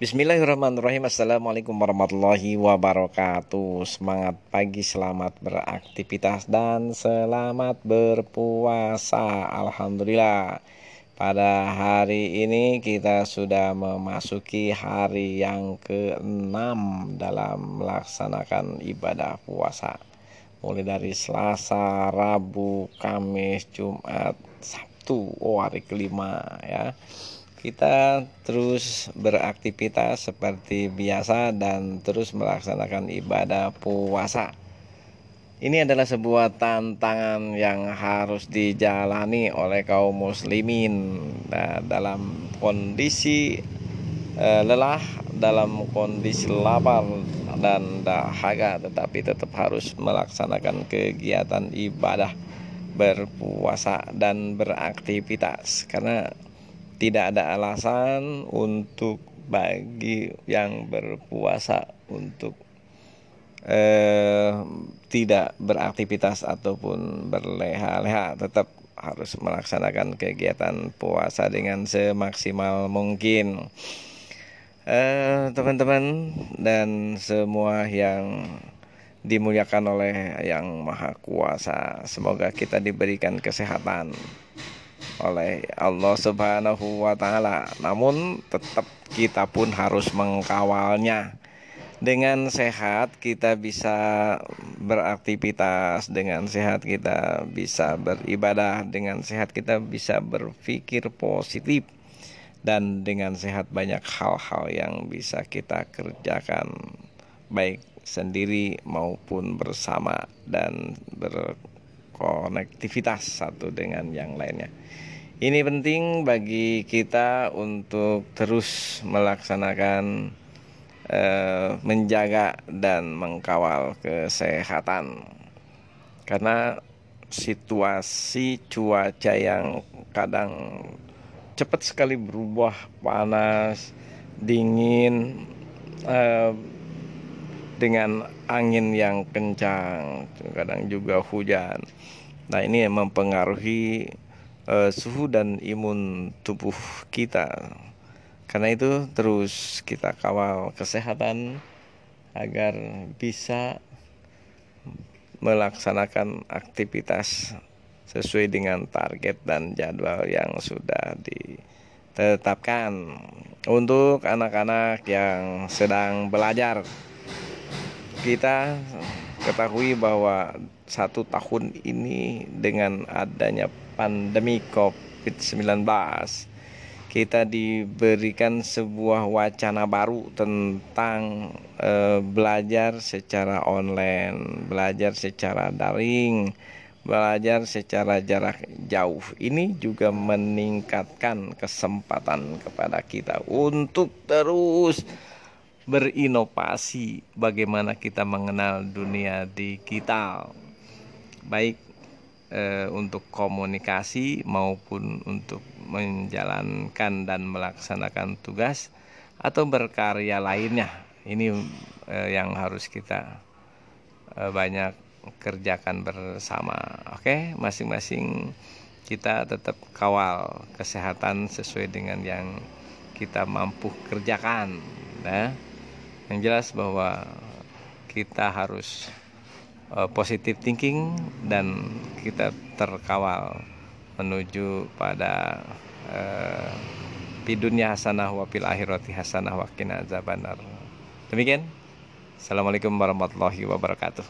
Bismillahirrahmanirrahim. Assalamualaikum warahmatullahi wabarakatuh. Semangat pagi, selamat beraktivitas dan selamat berpuasa. Alhamdulillah. Pada hari ini kita sudah memasuki hari yang ke-6 dalam melaksanakan ibadah puasa. Mulai dari Selasa, Rabu, Kamis, Jumat, Sabtu. Oh hari kelima ya kita terus beraktivitas seperti biasa dan terus melaksanakan ibadah puasa. Ini adalah sebuah tantangan yang harus dijalani oleh kaum muslimin nah, dalam kondisi eh, lelah, dalam kondisi lapar dan dahaga, tetapi tetap harus melaksanakan kegiatan ibadah berpuasa dan beraktivitas karena tidak ada alasan untuk bagi yang berpuasa untuk eh, tidak beraktivitas ataupun berleha-leha tetap harus melaksanakan kegiatan puasa dengan semaksimal mungkin. Eh, teman-teman eh, dan semua yang dimuliakan oleh yang maha kuasa semoga kita diberikan kesehatan oleh Allah Subhanahu wa taala. Namun tetap kita pun harus mengkawalnya. Dengan sehat kita bisa beraktivitas, dengan sehat kita bisa beribadah, dengan sehat kita bisa berpikir positif dan dengan sehat banyak hal-hal yang bisa kita kerjakan baik sendiri maupun bersama dan berkonektivitas satu dengan yang lainnya. Ini penting bagi kita untuk terus melaksanakan eh, menjaga dan mengkawal kesehatan. Karena situasi cuaca yang kadang cepat sekali berubah panas, dingin eh, dengan angin yang kencang, kadang juga hujan. Nah, ini mempengaruhi uh, suhu dan imun tubuh kita. Karena itu terus kita kawal kesehatan agar bisa melaksanakan aktivitas sesuai dengan target dan jadwal yang sudah ditetapkan. Untuk anak-anak yang sedang belajar, kita ketahui bahwa satu tahun ini dengan adanya pandemi COVID-19 kita diberikan sebuah wacana baru tentang e, belajar secara online, belajar secara daring, belajar secara jarak jauh. Ini juga meningkatkan kesempatan kepada kita untuk terus berinovasi bagaimana kita mengenal dunia digital. Baik e, untuk komunikasi maupun untuk menjalankan dan melaksanakan tugas atau berkarya lainnya. Ini e, yang harus kita e, banyak kerjakan bersama. Oke, masing-masing kita tetap kawal kesehatan sesuai dengan yang kita mampu kerjakan. Nah, yang jelas bahwa kita harus uh, positive thinking dan kita terkawal menuju pada uh, hasanah wa fil akhirati hasanah wa qina azabannar. Demikian. Assalamualaikum warahmatullahi wabarakatuh.